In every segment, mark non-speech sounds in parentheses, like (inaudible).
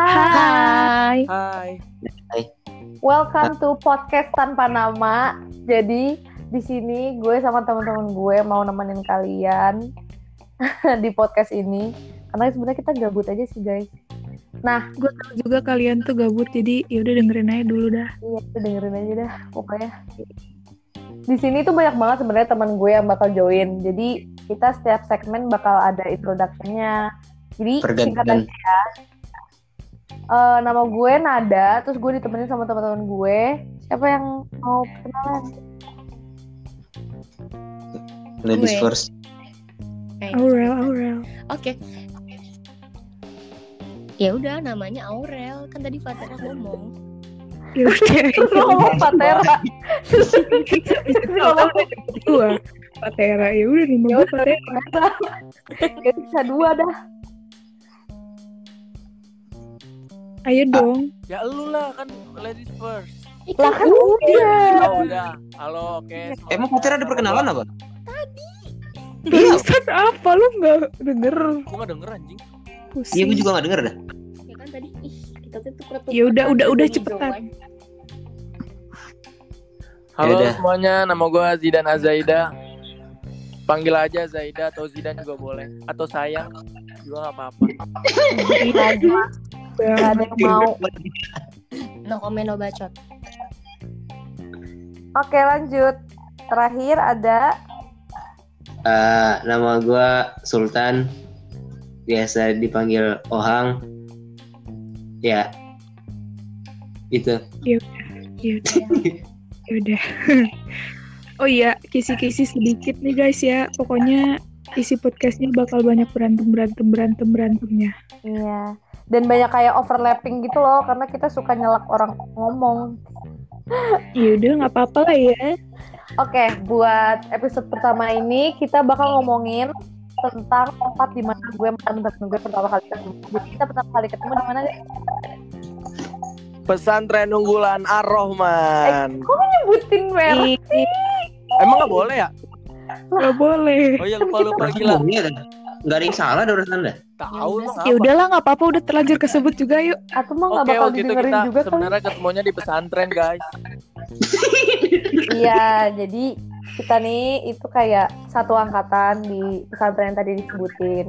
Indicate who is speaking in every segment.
Speaker 1: Hai.
Speaker 2: Hai.
Speaker 1: Welcome to podcast tanpa nama. Jadi di sini gue sama teman-teman gue mau nemenin kalian (laughs) di podcast ini karena sebenarnya kita gabut aja sih guys. Nah,
Speaker 3: gue tahu juga kalian tuh gabut jadi yaudah dengerin aja dulu dah.
Speaker 1: Iya, dengerin aja dah pokoknya. Di sini tuh banyak banget sebenarnya teman gue yang bakal join. Jadi kita setiap segmen bakal ada introduction-nya. Jadi singkat aja ya. Uh, nama gue Nada, terus gue ditemenin sama teman-teman gue. Siapa yang mau kenalan?
Speaker 4: Ladies gue. first.
Speaker 3: Aurel, Aurel.
Speaker 5: Oke. Okay. Ya udah namanya Aurel, kan tadi Fatera ngomong.
Speaker 3: Ya udah. (laughs)
Speaker 1: ngomong Fatera.
Speaker 3: ngomong dua. Patera ya udah nama gue Patera.
Speaker 1: Ya bisa dua dah.
Speaker 3: Ayo dong.
Speaker 2: Ya lu lah kan ladies first.
Speaker 1: Lah kan udah.
Speaker 2: Oh udah. Halo, oke. Okay,
Speaker 4: Emang Patera ada perkenalan apa?
Speaker 5: Tadi.
Speaker 3: Barusan apa lu nggak denger?
Speaker 2: Gue nggak denger anjing.
Speaker 4: Iya gue juga nggak denger dah.
Speaker 5: Ya kan tadi ih kita tuh
Speaker 3: Ya udah udah udah cepetan.
Speaker 2: Halo Yaudah. semuanya, nama gue Zidan Azaida. Panggil aja Zaida atau Zidan juga boleh. Atau sayang juga nggak apa-apa.
Speaker 1: Gak ada yang mau.
Speaker 5: No comment, no bacot.
Speaker 1: Oke lanjut. Terakhir ada.
Speaker 4: Uh, nama gue Sultan. Biasa dipanggil Ohang. Ya. Itu.
Speaker 3: Ya udah. Ya udah. (laughs) oh iya, kisi-kisi sedikit nih guys ya. Pokoknya isi podcastnya bakal banyak berantem berantem berantem berantemnya.
Speaker 1: Iya dan banyak kayak overlapping gitu loh karena kita suka nyelak orang ngomong.
Speaker 3: Ya udah nggak apa-apa lah ya.
Speaker 1: Oke buat episode pertama ini kita bakal ngomongin tentang tempat di mana gue mantan gue pertama kali ketemu. Jadi kita pertama kali ketemu di mana
Speaker 2: pesantren unggulan Ar-Rahman.
Speaker 1: Eh, kok nyebutin merek sih?
Speaker 2: Emang nggak boleh ya?
Speaker 3: Nggak boleh.
Speaker 2: Oh iya lupa lupa. Gila
Speaker 4: nggak ada yang salah ada urusan dah
Speaker 2: tahu
Speaker 3: ya udahlah nggak apa-apa. Udah terlanjur kesebut juga yuk.
Speaker 1: Aku mah nggak bakal didengerin
Speaker 2: kita
Speaker 1: juga
Speaker 2: sebenarnya ketemunya di pesantren guys. (laughs)
Speaker 1: Iya jadi kita nih itu kayak satu angkatan di pesantren yang tadi disebutin.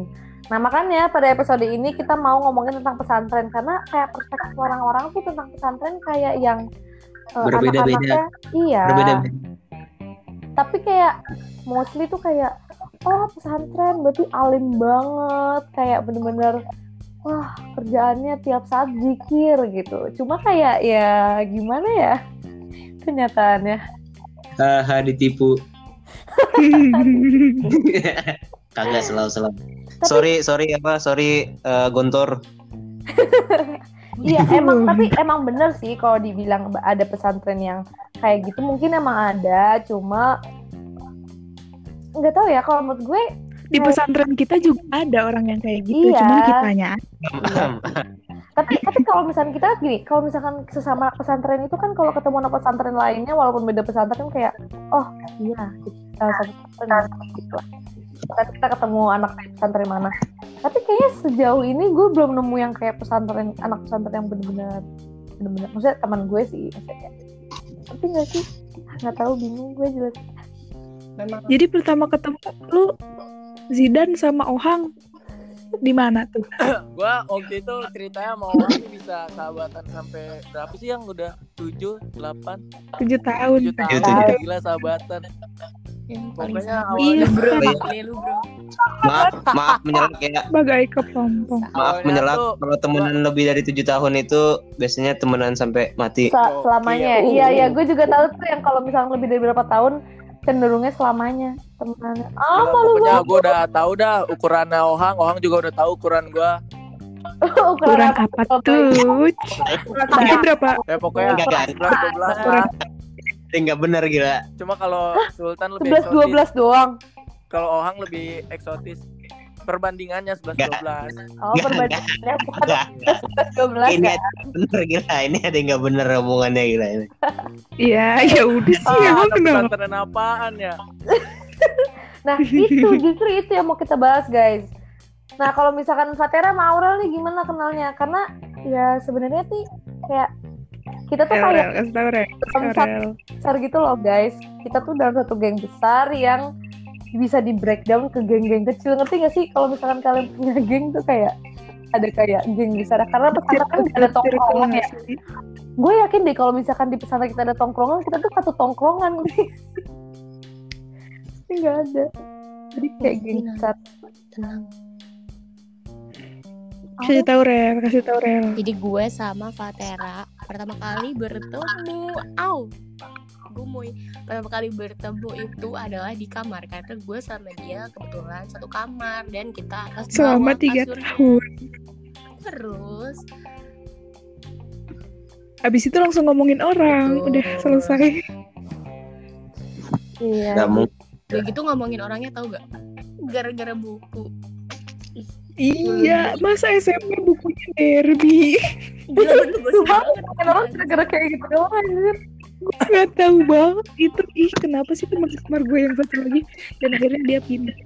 Speaker 1: Nah makanya pada episode ini kita mau ngomongin tentang pesantren karena kayak perspektif orang-orang tuh tentang pesantren kayak yang
Speaker 4: uh, berbeda-beda.
Speaker 1: iya.
Speaker 4: Berbeda-beda.
Speaker 1: Tapi kayak mostly tuh kayak oh pesantren berarti alim banget. Kayak bener-bener wah kerjaannya tiap saat zikir gitu. Cuma kayak ya gimana ya kenyataannya?
Speaker 4: Haha ditipu. (laughs) Kagak selalu selalu tapi... sorry sorry apa? Sorry uh, gontor.
Speaker 1: Iya emang tapi emang bener sih kalau dibilang ada pesantren yang kayak gitu. Mungkin emang ada cuma nggak tahu ya kalau menurut gue
Speaker 3: di pesantren kita juga ada orang yang kayak gitu
Speaker 1: iya.
Speaker 3: cuman kitanya
Speaker 1: iya. (laughs) tapi tapi kalau misalnya kita gini kalau misalkan sesama pesantren itu kan kalau ketemu anak pesantren lainnya walaupun beda pesantren kayak oh iya kita satu pesantren gitu lah. Kita, kita ketemu anak pesantren mana. Tapi kayaknya sejauh ini gue belum nemu yang kayak pesantren anak pesantren yang benar-benar benar-benar maksudnya teman gue sih maksudnya. Tapi nggak sih? Nggak tahu bingung gue jelas
Speaker 3: Memang. Jadi pertama ketemu lu Zidan sama Ohang di mana tuh? (coughs)
Speaker 2: gua waktu itu ceritanya mau Ohang bisa sahabatan sampai berapa sih yang udah tujuh delapan
Speaker 3: tujuh tahun.
Speaker 2: tujuh tahun. Gila sahabatan.
Speaker 5: Pokoknya awalnya bro, lu bro.
Speaker 4: Maaf, maaf menyelak ya.
Speaker 3: Bagai kepompong.
Speaker 4: Maaf menyelak kalau temenan lebih dari tujuh tahun itu biasanya temenan sampai mati.
Speaker 1: selamanya. Iya, iya, gue juga tahu tuh yang kalau misalnya lebih dari berapa tahun cenderungnya selamanya temenannya
Speaker 2: ah malu pokoknya gue udah tahu dah ukuran Ohang Ohang juga udah tahu ukuran gue (laughs)
Speaker 3: ukuran apa tuh? ukuran berapa?
Speaker 2: Ya pokoknya
Speaker 4: enggak
Speaker 2: belas lah
Speaker 4: enggak benar gila.
Speaker 2: Cuma kalau Sultan lebih
Speaker 1: sebelas dua belas doang.
Speaker 2: Kalau Ohang lebih eksotis perbandingannya 11 12.
Speaker 1: Oh, perbandingannya bukan 11 12
Speaker 4: ini ya. bener gila, ini ada yang nggak bener omongannya gila ini.
Speaker 3: Iya, ya udah sih
Speaker 2: ah,
Speaker 3: emang
Speaker 2: kenapa? apaan ya? (laughs)
Speaker 1: nah, itu justru itu yang mau kita bahas, guys. Nah, kalau misalkan Fatera sama Aurel nih gimana kenalnya? Karena ya sebenarnya sih kayak kita tuh kayak
Speaker 3: Aurel, Aurel.
Speaker 1: besar gitu loh guys kita tuh dalam satu geng besar yang bisa di breakdown ke geng-geng kecil. Ngerti gak sih? Kalau misalkan kalian punya geng tuh kayak ada kayak geng besar karena pesantren kan ada tongkrongan ya. gue yakin deh kalau misalkan di pesantren kita ada tongkrongan kita tuh satu tongkrongan. (laughs) Nggak ada. Jadi kayak geng
Speaker 5: Tenang.
Speaker 1: besar.
Speaker 5: Tenang.
Speaker 3: Kasih tau Rel, kasih tau Rel.
Speaker 5: jadi gue sama Fatera pertama kali bertemu. Au gue mau pertama kali bertemu itu adalah di kamar karena gue sama dia kebetulan satu kamar dan kita atas
Speaker 3: Selama tiga tahun.
Speaker 5: terus
Speaker 3: Abis itu langsung ngomongin orang.
Speaker 5: Betul.
Speaker 3: Udah selesai.
Speaker 1: iya
Speaker 5: udah gitu ngomongin orangnya tau gak gara-gara buku
Speaker 3: Iya, masa SMP bukunya Derby.
Speaker 5: Gila, bener,
Speaker 1: banget. kan orang gara-gara kayak gitu doang anjir
Speaker 3: Gak tahu banget itu. Ih, kenapa sih teman kamar gue yang satu lagi? Dan akhirnya dia pindah.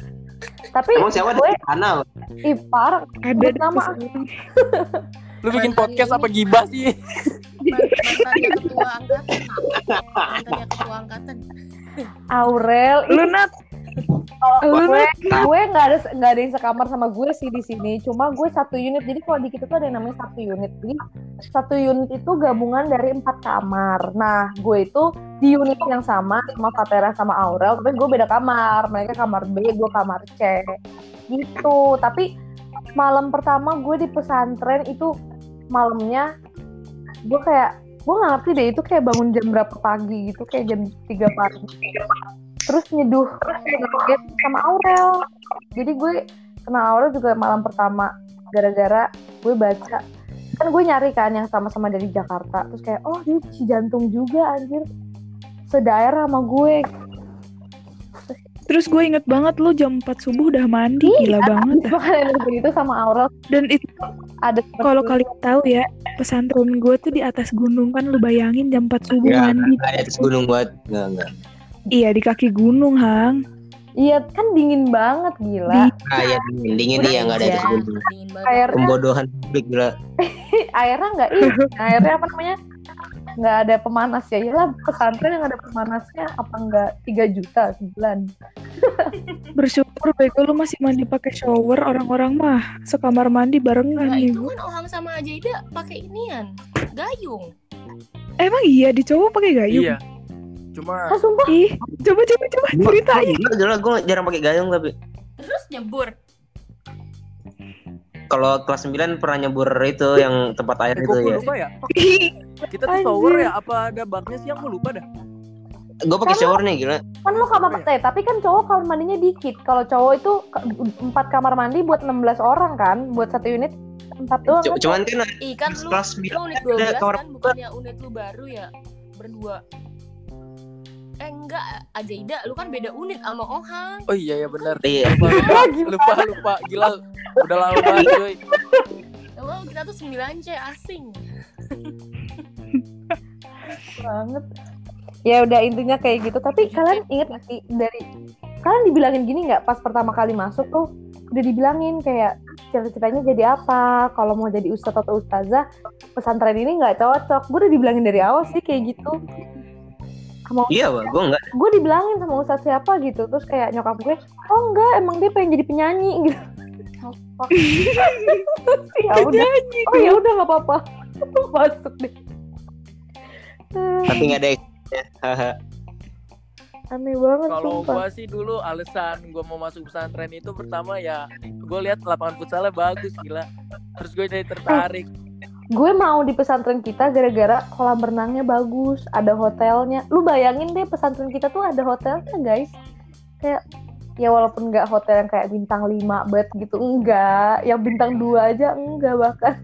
Speaker 1: tapi
Speaker 4: Emang siapa
Speaker 1: gue ih parah
Speaker 3: Ada
Speaker 1: nama. (laughs)
Speaker 2: Lu bikin podcast
Speaker 5: ini.
Speaker 2: apa gibah sih?
Speaker 5: mantannya ketua (laughs) angkatan mantannya ketua angkatan
Speaker 1: Aurel
Speaker 3: Lu Nat,
Speaker 1: oh, gue gue nggak ada nggak ada yang sekamar sama gue sih di sini. Cuma gue satu unit. Jadi kalau di kita tuh ada yang namanya satu unit. Jadi satu unit itu gabungan dari empat kamar. Nah gue itu di unit yang sama sama Fatera sama Aurel tapi gue beda kamar. Mereka kamar B gue kamar C. Gitu. Tapi malam pertama gue di pesantren itu malamnya gue kayak gue nggak ngerti deh itu kayak bangun jam berapa pagi gitu kayak jam 3 pagi terus nyeduh ngeget sama Aurel jadi gue kenal Aurel juga malam pertama gara-gara gue baca kan gue nyari kan yang sama-sama dari Jakarta terus kayak oh dia si jantung juga anjir sedaerah sama gue
Speaker 3: Terus gue inget banget lu jam 4 subuh udah mandi. Gila banget.
Speaker 1: itu sama Aurel
Speaker 3: Dan itu
Speaker 1: ada
Speaker 3: kalau kalian tahu ya, pesantren gue tuh di atas gunung kan lu bayangin jam 4 subuh
Speaker 4: Enggak,
Speaker 3: mandi.
Speaker 4: ada atas gunung buat. Enggak, enggak.
Speaker 3: Iya, di kaki gunung, Hang.
Speaker 1: iya kan dingin banget gila
Speaker 4: Ah, iya dingin, dingin iya enggak ada
Speaker 5: Aja,
Speaker 4: gunung.
Speaker 5: dingin banget
Speaker 1: airnya
Speaker 4: Pembodohan publik gila. (laughs)
Speaker 1: airnya nggak ih airnya apa namanya nggak ada pemanas ya iyalah pesantren yang ada pemanasnya apa enggak 3 juta sebulan (laughs)
Speaker 3: Bersyukur bego lu masih mandi pakai shower, orang-orang mah sekamar mandi barengan
Speaker 5: Nah,
Speaker 3: nih.
Speaker 5: itu kan orang sama Ajaida pakai inian gayung
Speaker 3: Emang iya di cowok pakai gayung?
Speaker 2: Iya. Cuma
Speaker 1: ah sumpah
Speaker 3: Ih, coba coba coba ceritain.
Speaker 4: Gila, gila gue jarang pakai gayung tapi
Speaker 5: terus nyebur
Speaker 4: kalau kelas 9 pernah nyebur itu yang tempat air
Speaker 2: eh,
Speaker 4: itu
Speaker 2: gue
Speaker 4: ya.
Speaker 2: lupa ya? Kita tuh shower ya? Apa ada baknya sih? Aku lupa dah.
Speaker 4: Gue pakai shower nih gila.
Speaker 1: kan lo kamar eh, tapi kan cowok kamar mandinya dikit kalau cowok itu empat kamar mandi buat 16 orang kan buat satu unit empat doang
Speaker 4: C-
Speaker 1: kan?
Speaker 4: cuman kan
Speaker 5: Ih kan lu,
Speaker 4: kelas
Speaker 5: lu
Speaker 4: 9
Speaker 5: unit
Speaker 4: ada
Speaker 5: 12
Speaker 4: kamar
Speaker 5: kan bukannya unit lu baru ya berdua Eh enggak Ajaida lu kan beda unit sama Ohang
Speaker 2: Oh iya ya benar.
Speaker 4: Iya.
Speaker 2: Lupa, lupa,
Speaker 1: gila.
Speaker 2: lupa, lupa. Gila. Udah lama banget cuy.
Speaker 5: Halo kita tuh 9 C asing
Speaker 1: banget ya udah intinya kayak gitu tapi kalian inget gak sih dari kalian dibilangin gini nggak pas pertama kali masuk tuh udah dibilangin kayak cita-citanya jadi apa kalau mau jadi ustadz atau ustazah pesantren ini nggak cocok gue udah dibilangin dari awal sih kayak gitu sama
Speaker 4: Iya. Gue enggak.
Speaker 1: gue dibilangin sama ustadz siapa gitu terus kayak nyokap gue oh enggak emang dia pengen jadi penyanyi (laughs) gitu (laughs)
Speaker 5: Oh,
Speaker 1: ya udah oh ya udah nggak apa-apa (laughs) masuk deh
Speaker 4: Tapi enggak ada ya. Haha.
Speaker 1: aneh banget
Speaker 2: Kalau gua sih dulu alasan gua mau masuk pesantren itu pertama ya gue lihat lapangan futsalnya bagus gila. Terus gue jadi tertarik.
Speaker 1: Gue mau di pesantren kita gara-gara kolam renangnya bagus, ada hotelnya. Lu bayangin deh pesantren kita tuh ada hotelnya guys. Kayak ya walaupun nggak hotel yang kayak bintang 5 bed gitu enggak, yang bintang 2 aja enggak bahkan.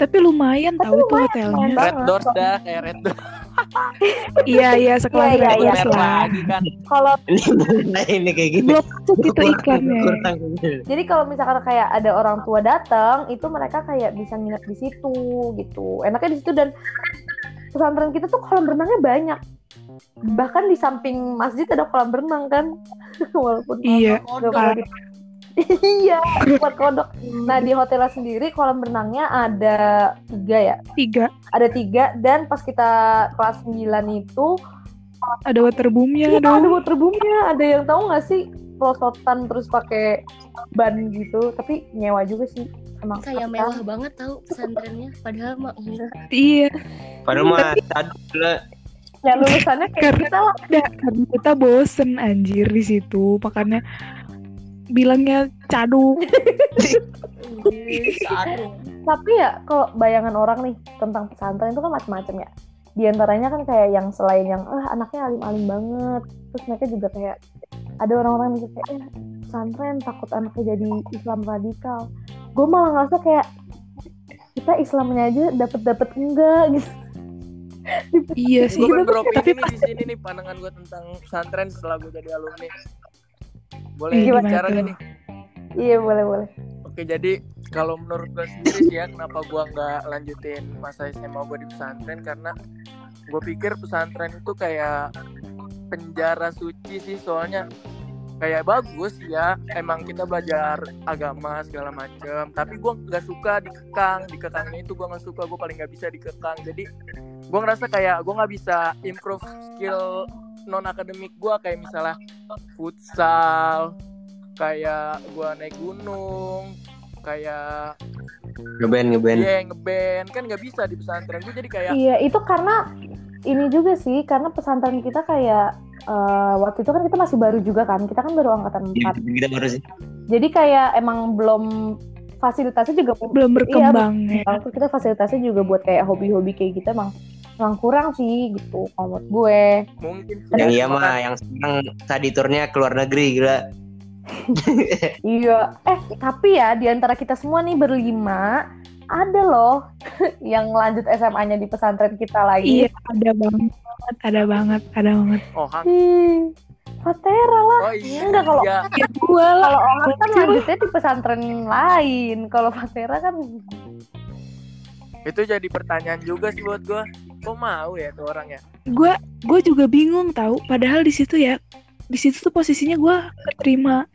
Speaker 3: tapi lumayan tahu itu hotelnya.
Speaker 2: Red. Doors dah kayak Red Doors.
Speaker 3: Iya iya sekelas
Speaker 1: Iya, iya, iya.
Speaker 3: Doors
Speaker 2: Merek
Speaker 3: lah.
Speaker 2: lagi kan.
Speaker 1: Kalau
Speaker 4: Ini (laughs) nah, ini kayak gini.
Speaker 3: Belum masuk itu iklannya.
Speaker 4: Kurang.
Speaker 1: jadi kalau misalkan kayak ada orang tua datang, itu mereka kayak bisa nginep di situ gitu. Enaknya di situ dan pesantren kita tuh kolam renangnya banyak. Bahkan di samping masjid ada kolam renang kan. (laughs) walaupun
Speaker 3: Iya.
Speaker 1: di- iya buat kodok nah di hotelnya sendiri kolam renangnya ada tiga ya
Speaker 3: Tiga.
Speaker 1: ada tiga dan pas kita kelas 9 itu
Speaker 3: Ada waterboomnya
Speaker 1: Iya, ada
Speaker 3: dong.
Speaker 1: waterboomnya. Ada yang tahu nggak sih pelosotan terus pakai ban gitu, tapi nyewa juga sih. Emang
Speaker 5: kayak mewah banget tahu pesantrennya padahal mah
Speaker 3: Iya.
Speaker 4: Padahal mah tadi gila.
Speaker 1: Ya lulusannya kayak
Speaker 3: Karena-
Speaker 1: kita lah.
Speaker 3: Ada karena kita bosen anjir di situ, makanya bilangnya cadu.
Speaker 1: Tapi ya kalau bayangan orang nih tentang pesantren itu kan macam-macam ya. Di antaranya kan kayak yang selain yang ah anaknya alim-alim banget, terus mereka juga kayak ada orang-orang yang kayak eh pesantren takut anaknya jadi Islam radikal. Gue malah ngerasa kayak kita Islamnya aja dapat-dapat enggak gitu.
Speaker 3: Iya sih.
Speaker 2: Gue
Speaker 3: Tapi
Speaker 2: nih di sini nih pandangan gue tentang pesantren setelah gue jadi alumni. Boleh
Speaker 1: Gimana
Speaker 2: bicara gak nih?
Speaker 1: Iya boleh boleh.
Speaker 2: Oke jadi kalau menurut gue sendiri sih ya kenapa gue nggak lanjutin masa SMA gue di pesantren karena gue pikir pesantren itu kayak penjara suci sih soalnya kayak bagus ya emang kita belajar agama segala macem tapi gue nggak suka dikekang dikekangnya itu gue nggak suka gue paling nggak bisa dikekang jadi gue ngerasa kayak gue nggak bisa improve skill non akademik gue kayak misalnya futsal kayak gue naik gunung kayak
Speaker 4: Ngeband ngeband.
Speaker 2: iya ngeband kan nggak bisa di pesantren gue jadi kayak
Speaker 1: Iya, itu karena ini juga sih, karena pesantren kita kayak eh, waktu itu kan kita masih baru juga kan, kita kan baru angkatan
Speaker 4: Iya,
Speaker 1: 4.
Speaker 4: kita baru sih.
Speaker 1: Jadi kayak emang belum fasilitasnya juga
Speaker 3: belum berkembang ya.
Speaker 1: Waktu kita fasilitasnya juga buat kayak hobi-hobi kayak gitu emang emang kurang sih gitu kalau menurut gue.
Speaker 2: mungkin
Speaker 4: Yang iya mah yang sekarang tadi turnya ke luar negeri gila. (laughs)
Speaker 1: Iya, eh tapi ya di antara kita semua nih berlima ada loh (laughs) yang lanjut SMA-nya di pesantren kita lagi.
Speaker 3: Iya, ada banget, ada banget, ada banget.
Speaker 2: oh
Speaker 1: Fatera lah.
Speaker 2: oh iya
Speaker 1: Enggak, kalau-
Speaker 2: iya.
Speaker 3: Ya gua lah.
Speaker 1: Kalau orang kan lanjutnya di pesantren lain. Kalau Fatera kan
Speaker 2: itu jadi pertanyaan juga sih buat gue kok mau ya tuh orang ya
Speaker 3: Gua gua juga bingung tahu. Padahal di situ ya, di situ tuh posisinya gua keterima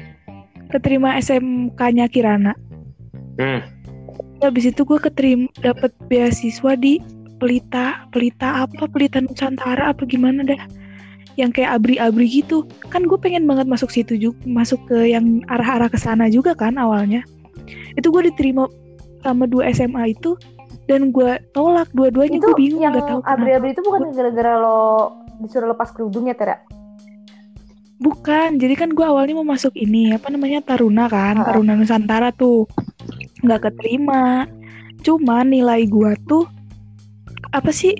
Speaker 3: keterima SMK-nya Kirana.
Speaker 4: Hmm.
Speaker 3: Habis itu gue keterima dapat beasiswa di Pelita, Pelita apa? Pelita Nusantara apa gimana dah? Yang kayak abri-abri gitu. Kan gue pengen banget masuk situ juga, masuk ke yang arah-arah ke sana juga kan awalnya. Itu gue diterima sama dua SMA itu dan gue tolak dua-duanya gue bingung
Speaker 1: yang
Speaker 3: gak tahu
Speaker 1: abri-abri itu bukan gara-gara lo disuruh lepas kerudung ya Tera?
Speaker 3: Bukan, jadi kan gue awalnya mau masuk ini apa namanya Taruna kan,
Speaker 1: Ah.
Speaker 3: Taruna Nusantara tuh nggak keterima. Cuma nilai gue tuh apa sih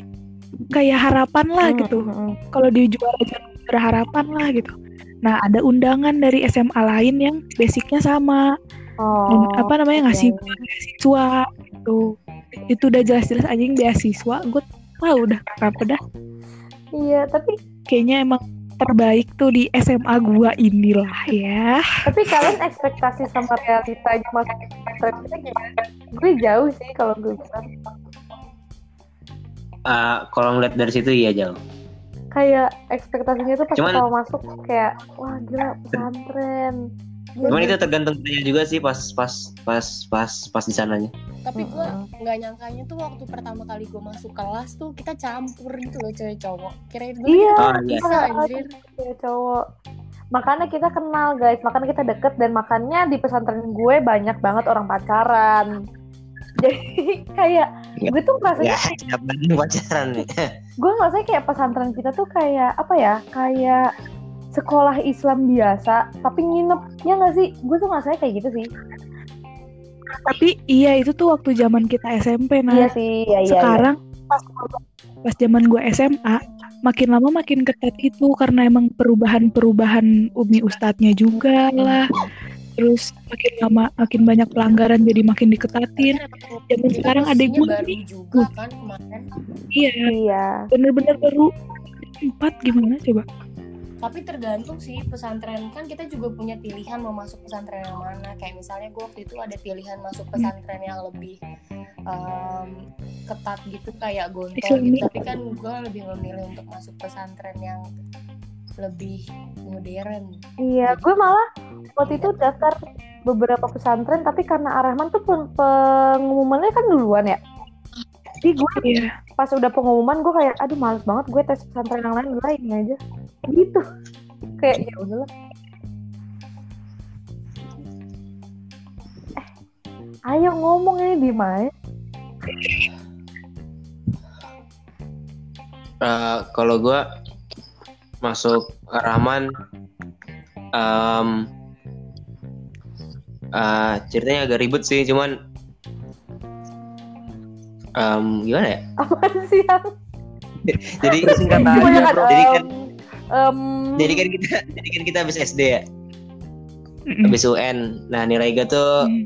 Speaker 3: kayak harapan lah
Speaker 1: Hmm,
Speaker 3: gitu.
Speaker 1: hmm, hmm.
Speaker 3: Kalau di juara juara harapan lah gitu. Nah ada undangan dari SMA lain yang basicnya sama,
Speaker 1: Oh,
Speaker 3: Dan apa namanya ngasih
Speaker 1: oke.
Speaker 3: beasiswa gitu. Itu udah jelas-jelas aja yang beasiswa. Gue wah udah kenapa dah.
Speaker 1: Iya, tapi
Speaker 3: Kayaknya emang terbaik tuh di SMA gua inilah ya.
Speaker 1: tapi kalian ekspektasi sama realitanya masuk kita gimana? Gue jauh sih kalau gue bilang.
Speaker 4: Ah, kalau ngeliat dari situ iya jauh.
Speaker 1: Kayak ekspektasinya tuh pas
Speaker 4: Cuman-
Speaker 1: kalau masuk kayak wah gila pesantren.
Speaker 4: Cuman itu tergantung kitanya juga sih pas pas pas pas pas di sananya.
Speaker 5: tapi gue nggak nyangkanya tuh waktu pertama kali gue masuk kelas tuh kita campur gitu loh cewek cowok kirain gue
Speaker 1: Iya,
Speaker 4: Oh, iya.
Speaker 5: bisa anjir
Speaker 1: ya cowok. Makanya kita kenal guys, makanya kita deket dan makanya di pesantren gue banyak banget orang pacaran. (laughs) Jadi kayak
Speaker 4: Ya.
Speaker 1: gue tuh rasanya
Speaker 4: Ya, pacaran nih?
Speaker 1: gue ngerasa kayak pesantren kita tuh kayak apa ya kayak sekolah Islam biasa tapi nginep ya nggak sih gue tuh ngerasanya kayak gitu sih
Speaker 3: Tapi iya itu tuh waktu zaman kita SMP nah.
Speaker 1: iya sih iya iya
Speaker 3: Sekarang pas pas zaman gua SMA makin lama makin ketat itu karena emang perubahan-perubahan umi ustadznya juga lah. Terus makin lama makin banyak pelanggaran jadi makin diketatin. Zaman sekarang adek
Speaker 5: Posisinya
Speaker 3: gue
Speaker 5: baru
Speaker 3: nih
Speaker 5: juga kan kemarin
Speaker 3: iya
Speaker 1: iya
Speaker 3: bener-bener baru empat gimana coba?
Speaker 5: Tapi tergantung sih pesantren kan kita juga punya pilihan mau masuk pesantren yang mana. Kayak misalnya gue waktu itu ada pilihan masuk pesantren yang lebih em, ketat gitu kayak gontor
Speaker 3: Islami.
Speaker 5: gitu. Tapi kan gue lebih memilih untuk masuk pesantren yang lebih modern.
Speaker 1: Iya gue malah waktu itu daftar beberapa pesantren tapi karena Arahman tuh peng- pengumumannya kan duluan ya? Jadi gue
Speaker 3: Iya.
Speaker 1: pas udah pengumuman gue kayak aduh males banget gue tes pesantren yang lain ini aja gitu. Kayak ya udahlah. Eh ayo ngomong ini di mana
Speaker 4: Eh, kalau gue masuk Rahman em eh, ceritanya agak ribet sih cuman em, gimana ya?
Speaker 1: Apa sih (laughs)
Speaker 4: jadi
Speaker 2: Singkat aja.
Speaker 4: Jadi kan-
Speaker 1: em,
Speaker 4: jadi kan kita jadi kan kita habis SD ya
Speaker 3: Mm-mm.
Speaker 4: habis UN nah nilai gue tuh
Speaker 3: Mm.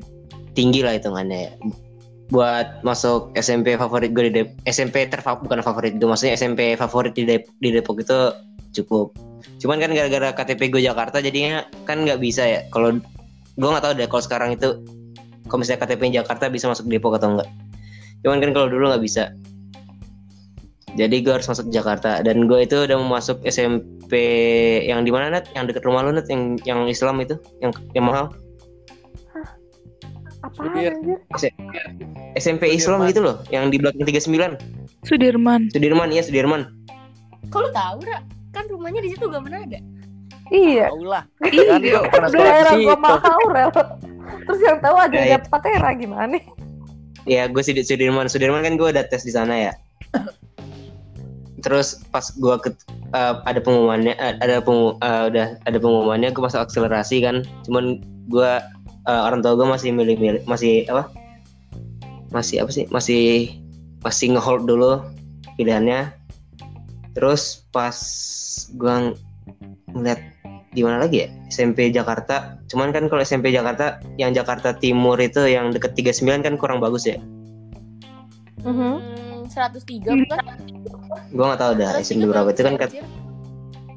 Speaker 4: tinggi lah hitungannya ya. buat masuk SMP favorit gue di Dep SMP terfavorit bukan favorit itu maksudnya SMP favorit di, Dep- di Depok itu cukup cuman kan gara-gara KTP gue Jakarta jadinya kan nggak bisa ya kalau gue nggak tahu deh kalau sekarang itu kalau misalnya KTP Jakarta bisa masuk Depok atau enggak cuman kan kalau dulu nggak bisa jadi gue harus masuk Jakarta dan gue itu udah mau masuk SMP yang di mana Nat? yang dekat rumah lu Nat? yang yang Islam itu yang yang mahal
Speaker 2: Sudir.
Speaker 1: anjir
Speaker 4: SMP Islam gitu loh, yang di belakang 39.
Speaker 3: Sudirman.
Speaker 4: Sudirman, iya Sudirman.
Speaker 5: Lu tahu, Ra? Kan rumahnya di situ gak pernah ada.
Speaker 1: iya
Speaker 2: Tahu lah.
Speaker 3: Iya.
Speaker 2: Kan gua
Speaker 1: daerah gue
Speaker 2: situ.
Speaker 1: mahal rel terus yang tahu aja
Speaker 4: Ya,
Speaker 1: ada patera gimana
Speaker 4: Ya, gue Sud- Sudirman. Sudirman kan gue udah tes di sana ya. (laughs) Terus pas gue ke eh, ada pengumumannya, eh, ada pengu, eh, udah ada pengumumannya, gue masuk akselerasi kan. Cuman gue eh, orang tua gue masih milih-milih, masih apa? Masih apa sih? Masih masih ngehold dulu pilihannya. Terus pas gue ngeliat di mana lagi ya SMP Jakarta cuman kan kalau SMP Jakarta yang Jakarta Timur itu yang deket 39 kan kurang bagus ya
Speaker 1: Mhm.
Speaker 5: Hmm, 103 bukan?
Speaker 4: gue nggak tahu dah
Speaker 5: 103
Speaker 4: SMP berapa itu kan kat-
Speaker 5: anjir.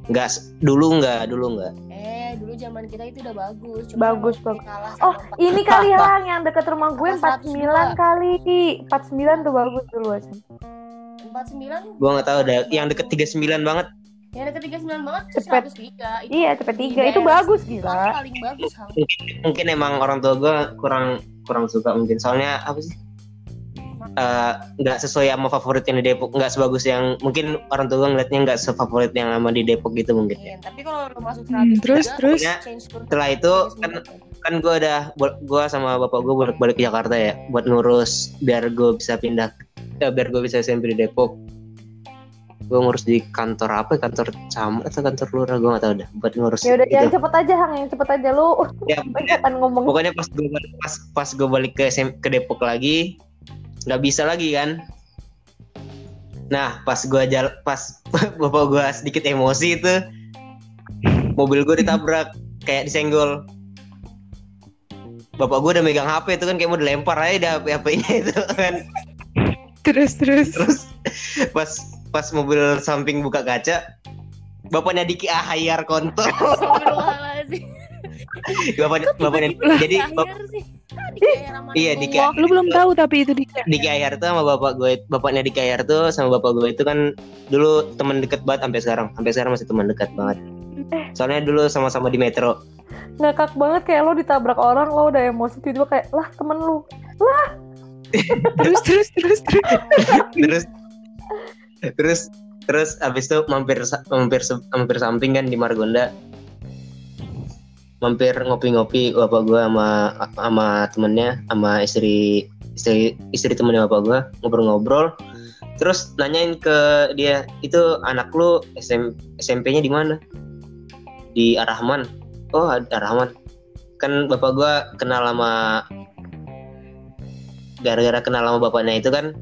Speaker 4: nggak dulu nggak dulu nggak
Speaker 5: Eh, dulu zaman kita itu udah bagus. Cuma
Speaker 1: Bagus, bagus. Oh, ini kali yang yang deket rumah gue
Speaker 5: Apa,
Speaker 1: 49 kali. 49 tuh bagus dulu Asen.
Speaker 5: 49
Speaker 4: gue nggak tahu dah yang deket 39 banget
Speaker 5: yang deket 39 banget tuh
Speaker 1: Cepet.
Speaker 5: 103 itu
Speaker 1: Iya, cepet
Speaker 5: di
Speaker 1: tiga itu
Speaker 5: daerah
Speaker 1: bagus gila.
Speaker 5: paling bagus Hang.
Speaker 4: mungkin emang orang tua gue kurang kurang suka mungkin soalnya apa sih Eh, nggak sesuai sama favorit yang di Depok nggak sebagus yang mungkin orang tua gue ngeliatnya nggak sefavorit yang sama di Depok gitu mungkin ya
Speaker 5: Iya, tapi kalau lu masuk 103
Speaker 3: Hmm, terus terus
Speaker 4: Pokoknya
Speaker 5: change to
Speaker 4: setelah itu kan
Speaker 5: 39.
Speaker 4: kan gue udah gue sama bapak gue balik balik ke Jakarta ya buat ngurus biar gue bisa pindah ya, biar gue bisa SMP di Depok gue ngurus di kantor apa ya, kantor camat atau kantor lurah gue gak tahu dah buat ngurus
Speaker 1: Ya udah
Speaker 4: itu
Speaker 1: yang cepet aja Hang, yang cepet aja lu.
Speaker 4: Ya, (laughs)
Speaker 1: Kan ngomong.
Speaker 4: pokoknya pas gue pas pas gue balik ke SM ke Depok lagi nggak bisa lagi kan? Nah pas gue jal pas (laughs) bapak gue sedikit emosi itu mobil gue ditabrak kayak disenggol. Bapak gue udah megang HP itu kan kayak mau dilempar aja dah HP HP-nya (laughs) itu kan.
Speaker 3: Terus terus.
Speaker 4: terus pas pas mobil samping buka kaca bapaknya Diki Ahayar kontol. Bapaknya bapaknya jadi bap- Iya, di
Speaker 5: Bowo.
Speaker 3: Lu belum tahu tapi itu dia.
Speaker 4: Diki Ayar tuh sama bapak gue bapaknya Diki Ayar tuh sama bapak gue itu kan dulu teman deket banget sampai sekarang sampai sekarang masih teman dekat banget soalnya dulu sama-sama di metro
Speaker 1: Ngakak banget kayak lo ditabrak orang lo udah emosi tiba kayak lah temen lu.
Speaker 3: Terus (laughs) terus terus terus.
Speaker 4: terus terus terus abis itu mampir mampir mampir samping kan di Margonda mampir ngopi-ngopi bapak gue sama sama temennya sama istri istri istri temennya bapak gue ngobrol-ngobrol. Terus nanyain ke dia itu anak lu SM, SMP-nya di mana? Di Arahman oh Arahman kan bapak gue kenal sama gara-gara kenal sama bapaknya itu kan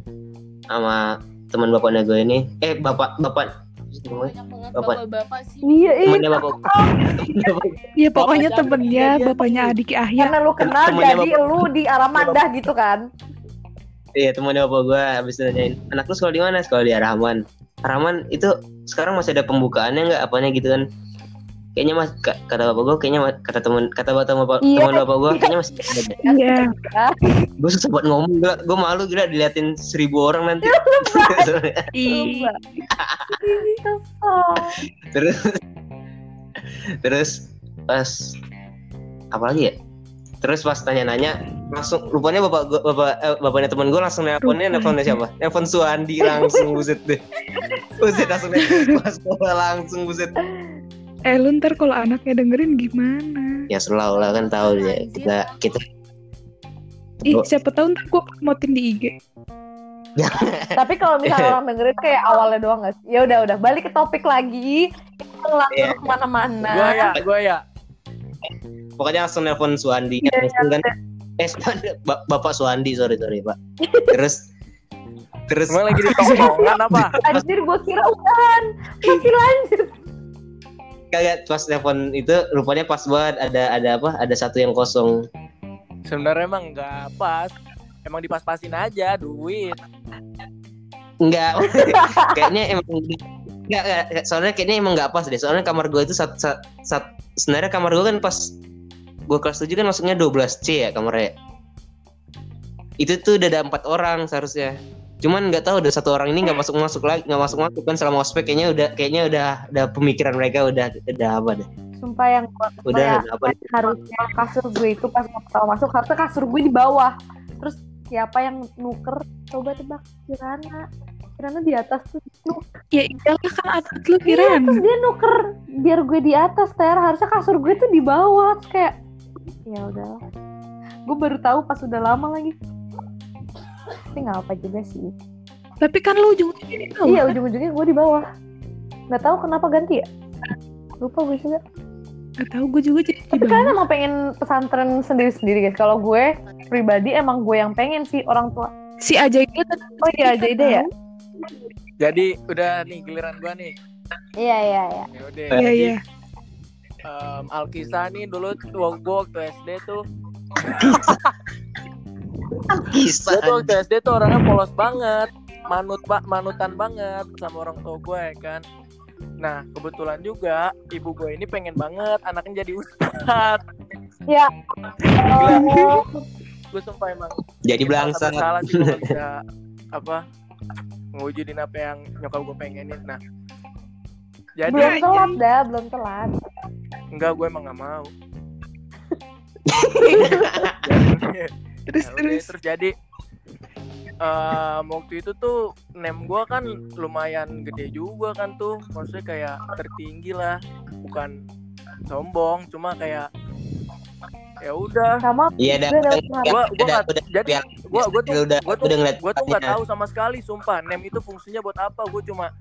Speaker 4: sama teman bapaknya gue ini. Eh bapak bapak Bapak.
Speaker 5: bapak-bapak sih.
Speaker 1: Iya, iya.
Speaker 4: temannya bapak (laughs)
Speaker 3: Ya pokoknya
Speaker 2: Bapak
Speaker 3: temennya bapaknya adik Ahya.
Speaker 1: Karena lu kenal
Speaker 4: Temennya
Speaker 1: jadi lu di arah mandah gitu kan.
Speaker 4: iya temannya bapak gue habis itu nanyain anak lu sekolah di mana sekolah di Arahman Arahman itu sekarang masih ada pembukaannya nggak apanya gitu kan kayaknya mas ka- kata bapak gue kayaknya kata teman kata bapak bapak
Speaker 1: Iya.
Speaker 4: teman bapak gue kayaknya masih. (laughs)
Speaker 3: Iya.
Speaker 4: gue susah buat ngomong gila gue malu gila diliatin seribu orang nanti
Speaker 1: kesel. (laughs) (laughs)
Speaker 4: terus terus pas apa lagi ya terus pas tanya-nanya langsung rupanya bapak gua, bapak eh, bapaknya teman gue langsung nelponnya
Speaker 3: Rupanya.
Speaker 4: nelfonnya siapa nelfon Suandi langsung buset deh buset langsung pas gua langsung buset
Speaker 3: Eh lu ntar kalau anaknya dengerin gimana?
Speaker 4: ya selalu lah kan tahu ya kita kita
Speaker 3: Ih
Speaker 4: Oh.
Speaker 3: siapa tahu ntar gue promotin di IG. (laughs)
Speaker 1: Tapi kalau misalnya orang dengerin kayak awalnya doang gak sih? Ya udah udah balik ke topik lagi. Kita ngelantur
Speaker 4: Iya.
Speaker 1: ke mana-mana.
Speaker 2: Gue ya, gue ya.
Speaker 4: pokoknya langsung nelfon Suandi langsung kan eh Suandi, Ba- bapak Suandi sorry sorry pak (laughs) terus terus
Speaker 2: Emang lagi di tongkrongan apa?
Speaker 1: Anjir gue kira udahan. Masih lanjut.
Speaker 4: Kayak pas nelfon itu rupanya pas banget ada ada apa ada satu yang kosong
Speaker 2: Sebenarnya emang nggak pas. Emang dipas-pasin aja duit.
Speaker 4: Enggak, (laughs) kayaknya emang enggak, enggak, soalnya kayaknya emang nggak pas deh. Soalnya kamar gue itu sat, sat, sat- sebenarnya kamar gue kan pas gue kelas 7 kan masuknya 12 C ya kamarnya. Itu tuh udah ada empat orang seharusnya. Cuman nggak tahu udah satu orang ini nggak masuk masuk lagi nggak masuk masuk kan selama ospek kayaknya udah kayaknya udah udah pemikiran mereka udah udah apa deh
Speaker 1: Sumpah yang gue
Speaker 4: udah
Speaker 1: Kayak-
Speaker 4: apa
Speaker 1: harusnya kasur gue itu pas mau pertama masuk harusnya kasur gue di bawah. Terus siapa yang nuker? Coba tebak Kirana. Kirana di atas tuh. Nuker.
Speaker 3: Ya iyalah kan atlet lu
Speaker 1: Iya,
Speaker 3: kirain.
Speaker 1: terus dia nuker biar gue di atas ter harusnya kasur gue tuh di bawah Terus kayak ya udahlah gue baru tahu pas udah lama lagi tapi nggak apa juga sih
Speaker 3: Tapi kan lu ujung-ujungnya di bawah.
Speaker 1: iya ujung-ujungnya gue di bawah nggak tahu kenapa ganti ya lupa gue juga
Speaker 3: Gak tau gue juga jadi di
Speaker 1: tapi
Speaker 3: bawah.
Speaker 1: kalian emang pengen pesantren sendiri-sendiri guys kalau gue pribadi emang gue yang pengen sih orang tua
Speaker 3: Si Aja itu
Speaker 1: oh iya aja ide ya
Speaker 2: Jadi udah nih giliran gua nih.
Speaker 1: iya iya iya
Speaker 2: Ya udah.
Speaker 3: Iya iya.
Speaker 2: em, Alkisah nih dulu gua waktu SD tuh. (laughs)
Speaker 4: kisah
Speaker 2: Dia tuh waktu SD tuh orangnya polos banget. Manut pak manutan banget sama orang tua gue ya kan. Nah kebetulan juga ibu gue ini pengen banget anaknya jadi ustad.
Speaker 1: ya. Oh,
Speaker 2: Gue sumpah emang.
Speaker 4: Jadi
Speaker 2: Salah
Speaker 4: belangsa
Speaker 2: satu salah sih gue bisa (laughs) apa ngewujudin apa yang nyokap gue pengenin. Nah jadi
Speaker 1: belum telat dah belum telat.
Speaker 2: Enggak gue emang gak mau (laughs)
Speaker 3: Terus
Speaker 2: Ya udah,
Speaker 3: terus.
Speaker 2: terus jadi eh waktu itu tuh nem gue kan lumayan gede juga kan tuh. Maksudnya kayak tertinggi lah. Bukan sombong cuma kayak ya udah.
Speaker 1: Sama
Speaker 4: iya dah
Speaker 1: dapet
Speaker 2: Gua- gua
Speaker 4: udah
Speaker 2: nggak-
Speaker 4: udah
Speaker 2: jadi gue gue tuh
Speaker 4: udah
Speaker 2: gue tuh
Speaker 4: udah ngeliat
Speaker 2: gue tuh nggak tahu sama sekali sumpah. Nem itu fungsinya buat apa? Gue cuma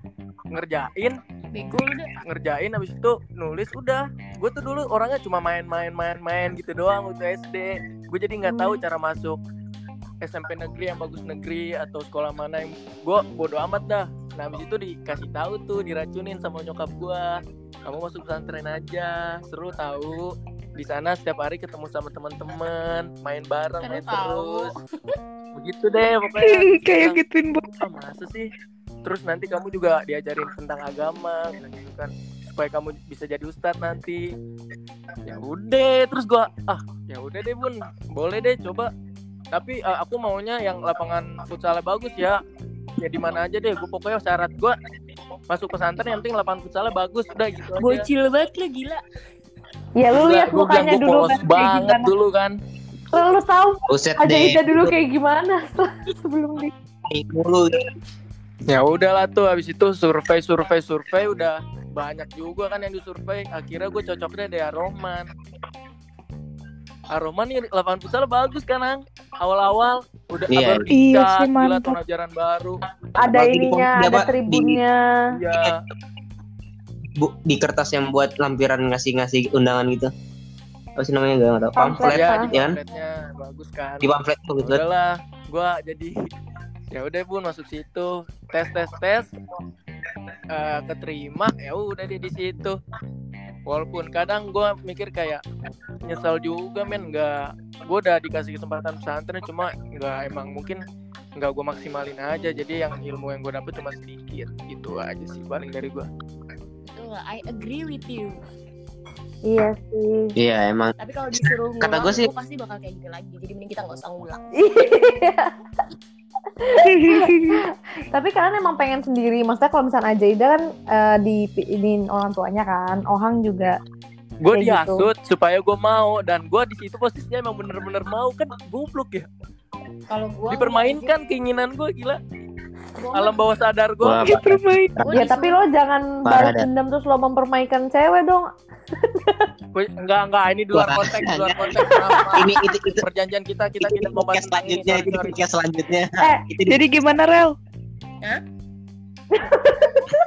Speaker 2: ngerjain
Speaker 5: Bego
Speaker 2: ngerjain habis itu nulis udah. Gue tuh dulu orangnya cuma main-main main-main gitu doang waktu SD gue jadi nggak tahu cara masuk SMP negeri yang bagus negeri atau sekolah mana yang gue bodo amat dah. Nah habis itu dikasih tahu tuh diracunin sama nyokap gue kamu masuk pesantren aja seru tahu. Di sana setiap hari ketemu sama teman-teman main bareng main
Speaker 5: tahu.
Speaker 2: terus. Begitu deh (laughs) pokoknya
Speaker 3: Kayak gituin buat
Speaker 2: ah masa sih? Terus nanti kamu juga diajarin tentang agama gitu kan supaya kamu bisa jadi ustadz nanti ya udah terus gua ah ya udah deh bun. Boleh deh coba. Tapi eh, aku maunya yang lapangan futsalnya bagus ya. Ya di mana aja deh gua pokoknya syarat gua masuk pesantren yang penting lapangan futsalnya bagus. Udah gitu aja.
Speaker 5: Bocil banget lu gila.
Speaker 1: ya lu lihat mukanya
Speaker 2: gua
Speaker 1: dulu
Speaker 2: polos
Speaker 1: kan
Speaker 2: banget
Speaker 1: gimana.
Speaker 2: dulu kan.
Speaker 1: Lu, lu tahu
Speaker 4: Buset
Speaker 1: aja
Speaker 4: deh.
Speaker 1: Ida dulu kayak gimana (laughs) sebelum di
Speaker 4: mulu.
Speaker 2: ya udahlah tuh habis itu survei survei survei udah banyak juga kan yang disurvei akhirnya gue cocok deh di Aroman. Aroman nih lapangan futsal bagus kan Ang? Awal-awal udah
Speaker 4: Iya.
Speaker 2: baru
Speaker 3: Iya.
Speaker 2: dicat
Speaker 3: sih,
Speaker 2: gila tahun ajaran baru.
Speaker 1: Ada
Speaker 4: Apalagi di
Speaker 1: ininya
Speaker 4: pom-
Speaker 1: ada
Speaker 4: apa, di-
Speaker 1: tribunnya
Speaker 2: ya
Speaker 4: Bu, di kertas yang buat lampiran ngasih-ngasih undangan gitu. Apa sih namanya gak tahu.
Speaker 1: Pamflet,
Speaker 4: Pamflet,
Speaker 2: ya di
Speaker 4: ya kan?
Speaker 2: pamfletnya bagus kan?
Speaker 4: Di pamflet tuh gitu.
Speaker 2: udahlah gue jadi (laughs) ya udah bun masuk situ. Tes tes tes Eh, keterima ya udah deh di situ walaupun kadang gue mikir kayak nyesal juga men nggak gue udah dikasih kesempatan pesantren cuma nggak emang mungkin nggak gue maksimalin aja jadi yang ilmu yang gue dapet cuma sedikit itu aja sih paling dari gue
Speaker 5: Betul, I agree with you.
Speaker 1: iya sih
Speaker 4: Iya emang.
Speaker 5: Tapi kalau disuruh ngulang,
Speaker 4: Kata gua sih-
Speaker 5: gua pasti bakal kayak gitu lagi. Jadi mending kita nggak usah ngulang.
Speaker 1: Tapi kalian emang pengen sendiri. Maksudnya kalau misalnya Ajaida kan eh, di ini orang tuanya kan Ohang juga
Speaker 2: gue
Speaker 1: Kayak gitu.
Speaker 2: dihasut supaya gue mau dan gue di situ posisinya emang bener-bener mau. Kan goblok ya.
Speaker 5: Kalau gua
Speaker 2: dipermainkan keinginan gue gila alam bawah sadar gue
Speaker 4: Wah,
Speaker 3: Ya permain.
Speaker 5: gua
Speaker 1: Ya tapi lo jangan
Speaker 4: Parah
Speaker 1: balas dendam terus lo mempermainkan cewek dong. (laughs)
Speaker 2: enggak enggak ini di luar konteks di luar konteks (laughs)
Speaker 4: ini itu itu
Speaker 2: perjanjian kita kita
Speaker 4: itu
Speaker 2: tidak membahas ini
Speaker 4: selanjutnya itu
Speaker 2: sorry.
Speaker 4: podcast selanjutnya
Speaker 1: Eh,
Speaker 4: itu di
Speaker 3: Jadi gimana Rel?
Speaker 5: Hah?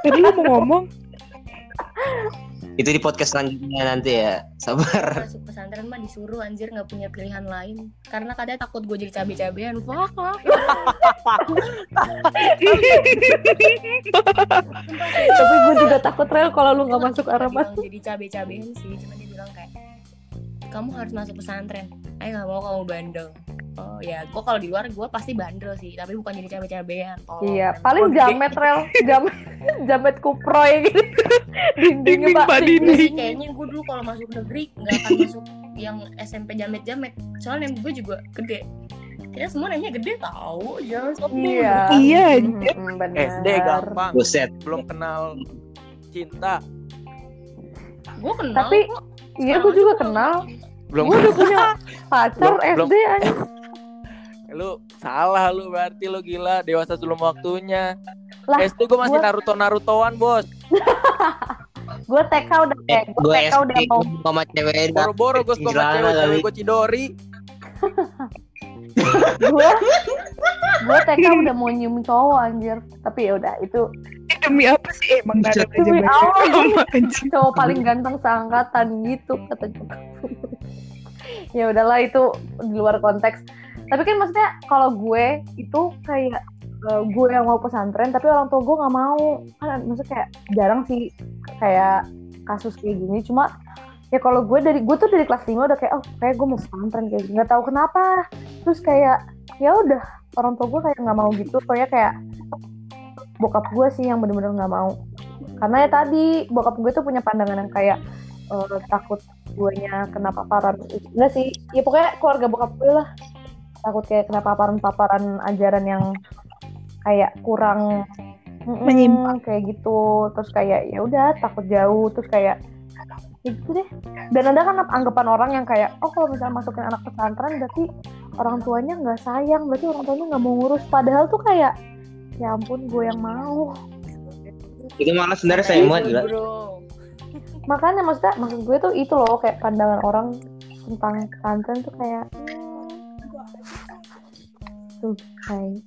Speaker 3: Tadi lu mau ngomong? (laughs)
Speaker 4: itu di podcast selanjutnya nanti ya sabar.
Speaker 5: Masuk pesantren mah disuruh anjir nggak punya pilihan lain. Karena kadang takut gue jadi cabe-cabean. Fuck lah
Speaker 1: tapi gue juga takut rel kalau lu nggak masuk
Speaker 5: bilang jadi cabe-cabean sih cuma dia bilang kayak kamu harus masuk pesantren. Ayo nggak mau kamu bandel oh ya gue kalau di luar gue pasti bandel sih tapi bukan jadi cabe-cabean Tolong,
Speaker 1: Iya, paling
Speaker 2: Oh,
Speaker 1: jamet rel, (laughs) jamet, jamet kuproy gitu. (laughs) Dindingnya
Speaker 3: Dinding
Speaker 1: pak.
Speaker 5: Iya
Speaker 3: Dinding.
Speaker 5: kayaknya gue dulu kalau masuk negeri nggak akan masuk yang SMP jamet-jamet soalnya gue juga gede Kayaknya semua namanya gede tahu jangan sombong
Speaker 1: Iya.
Speaker 3: Iya,
Speaker 1: Mm, benar.
Speaker 2: SD gampang
Speaker 4: buset
Speaker 2: belum kenal cinta
Speaker 5: gue kenal
Speaker 1: Tapi-. Iya, gue juga kenal.
Speaker 2: belum
Speaker 1: Gue udah punya (laughs) pacar
Speaker 2: Belum-
Speaker 1: SD aja.
Speaker 2: Lu salah lu berarti lu gila. Dewasa sebelum waktunya.
Speaker 1: Lah,
Speaker 2: SD gue masih
Speaker 1: gua-
Speaker 2: naruto narutoan bos (laughs)
Speaker 1: Gue TK udah
Speaker 4: eh
Speaker 1: kayak, gue
Speaker 4: gue
Speaker 1: TK udah mau
Speaker 4: sama cewek
Speaker 2: boro-boro gue sama cewek cewek gue cidori
Speaker 1: gue (laughs) gue TK udah mau nyium cowok anjir. Tapi ya udah itu
Speaker 3: Eh, demi apa sih? Emang ada
Speaker 1: Demi Allah, cowok paling ganteng seangkatan gitu kata (laughs) ya udahlah itu di luar konteks tapi kan maksudnya kalau gue itu kayak eh, gue yang mau pesantren tapi orang tua gue nggak mau. Kan maksudnya kayak jarang sih kayak kasus kayak gini. Cuma ya kalau gue dari gue tuh dari kelas 5 udah kayak oh kayak gue mau pesantren kayak nggak tahu kenapa. Terus kayak ya udah orang tua gue kayak nggak mau gitu. Soalnya kayak bokap gue sih yang bener-bener nggak mau. Karena ya tadi bokap gue tuh punya pandangan yang kayak eh, takut guanya kena paparan. Enggak sih. Ya pokoknya keluarga bokap gue lah takut kayak kena paparan-paparan ajaran yang kayak kurang
Speaker 3: Menyimpang.
Speaker 1: kayak gitu. Terus kayak ya udah takut jauh. Terus kayak ya gitu deh. Dan ada kan anggapan orang yang kayak oh kalau misalnya masukin anak pesantren berarti orang tuanya nggak sayang. Berarti orang tuanya nggak mau ngurus. Padahal tuh kayak ya ampun gue yang mau.
Speaker 4: Itu malah sebenarnya banget gila.
Speaker 5: Bro.
Speaker 1: Makanya maksudnya maksud gue tuh itu loh kayak pandangan orang tentang pesantren tuh kayak tuh kayak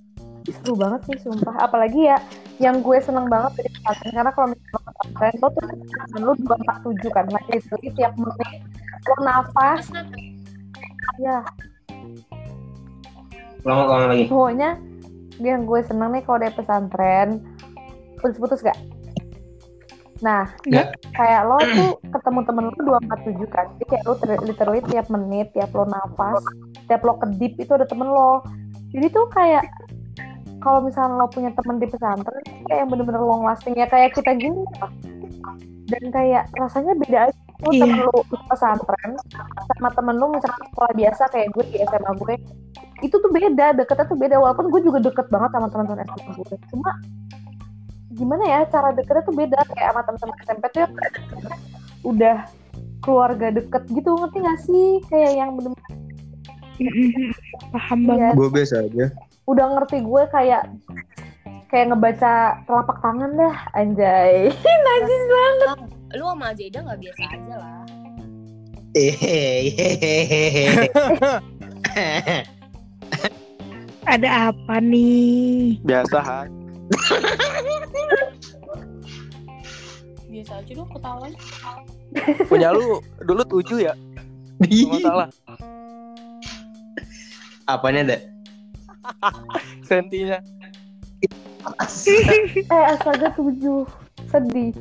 Speaker 1: seru banget sih sumpah. Apalagi ya yang gue seneng banget dari pesantren karena kalau misalnya pesantren lo tuh kan lu dua empat tujuh kan nah itu jadi tiap menit. Lo nafas. Ya.
Speaker 4: Ulang ulang lagi.
Speaker 1: Pokoknya yang gue seneng nih kalau dari pesantren putus-putus gak? Nah,
Speaker 3: Nggak.
Speaker 1: kayak lo tuh ketemu temen lo 247 kan? Jadi kayak lo ter- literally tiap menit, tiap lo nafas, tiap lo kedip itu ada temen lo Jadi tuh kayak kalau misalnya lo punya temen di pesantren kayak yang bener-bener long lasting ya kayak kita gini dan kayak rasanya beda aja lo
Speaker 3: Iya.
Speaker 1: temen lo di pesantren sama temen lo misalnya sekolah biasa kayak gue di SMA gue itu tuh beda deketnya tuh beda walaupun gue juga deket banget sama teman-teman SMA gue cuma gimana ya cara deketnya tuh beda kayak sama teman-teman SMP tuh yang udah keluarga deket gitu ngerti gak sih kayak yang bener
Speaker 3: Mm-mm. Paham
Speaker 1: Iya.
Speaker 3: banget.
Speaker 4: gue biasa aja.
Speaker 1: Udah ngerti gue kayak kayak ngebaca telapak tangan dah anjay. (laughs) Najis banget.
Speaker 5: Lu sama Jada nggak biasa aja lah. (laughs)
Speaker 3: Ada apa nih?
Speaker 2: biasa Han
Speaker 5: biasa aja dong ketahuan.
Speaker 2: Punya lu dulu tujuh ya? (laughs) Nggak masalah
Speaker 4: apanya ada
Speaker 2: sentinya. (laughs)
Speaker 1: Eh astaga tujuh sedih.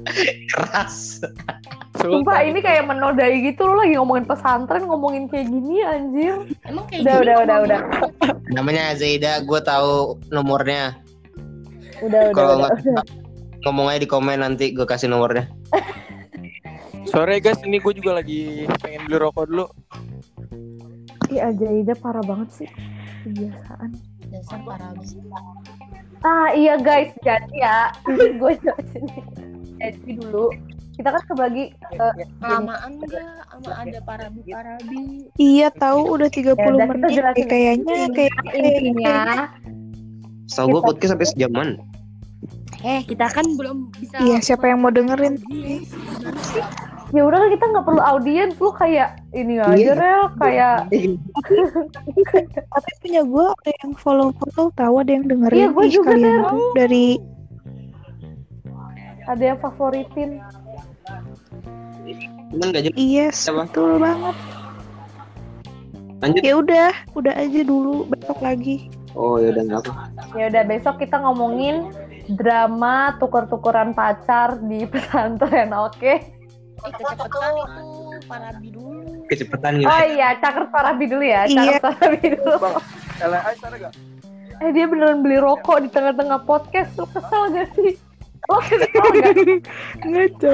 Speaker 4: Keras.
Speaker 1: Sumpah ini kayak menodai gitu lo lagi ngomongin pesantren ngomongin kayak gini anjir.
Speaker 5: Emang kayak
Speaker 1: Udah,
Speaker 5: gini
Speaker 1: udah, udah,
Speaker 5: ngomongnya?
Speaker 4: namanya Zaida gue tahu nomornya.
Speaker 1: Udah udah
Speaker 4: kalau
Speaker 1: udah,
Speaker 4: nggak ngomong aja di komen nanti gue kasih nomornya.
Speaker 2: Sore guys ini gue juga lagi pengen beli rokok dulu
Speaker 1: Ih Ajaida parah banget sih kebiasaan
Speaker 5: dasar parah banget
Speaker 1: ah iya guys jadi ya (laughs) gue sini jadi dulu kita kan kebagi
Speaker 2: Ya,
Speaker 1: eh,
Speaker 2: ya.
Speaker 5: Kelamaan enggak sama ada parabi-parabi.
Speaker 3: Iya tahu udah 30
Speaker 1: Ya
Speaker 3: menit.
Speaker 1: jelasin.
Speaker 3: Eh, kayaknya kayak
Speaker 1: intinya
Speaker 4: Setahu gue podcast sampai sejaman.
Speaker 5: Eh, kita kan belum bisa
Speaker 3: Iya, siapa yang mau dengerin?
Speaker 5: Audiens.
Speaker 1: Ya udah kan kita nggak perlu audiens lu kayak ini aja
Speaker 4: Iya.
Speaker 1: rel kayak (laughs)
Speaker 3: tapi punya gue ada yang follow follow tahu ada yang dengerin
Speaker 1: Iya, gua
Speaker 3: Ih,
Speaker 1: juga,
Speaker 3: dari
Speaker 1: ada yang favoritin
Speaker 4: Cuman gak jelas.
Speaker 3: iya
Speaker 4: Apa?
Speaker 3: betul banget
Speaker 4: Lanjut.
Speaker 3: ya udah udah aja dulu besok lagi
Speaker 4: Oh ya udah nggak apa.
Speaker 1: ya udah besok kita ngomongin drama tuker-tukeran pacar di (laughs) pesantren oke
Speaker 5: Eh, kecepatan itu parabi dulu.
Speaker 4: Kecepatan gitu.
Speaker 1: oh iya caker parabi dulu ya
Speaker 3: Iya.
Speaker 1: caker parabi dulu
Speaker 2: Bang, LAI sana gak?
Speaker 1: eh dia beneran beli rokok di tengah-tengah podcast lu kesel gak sih lo kesel gak
Speaker 3: ngaco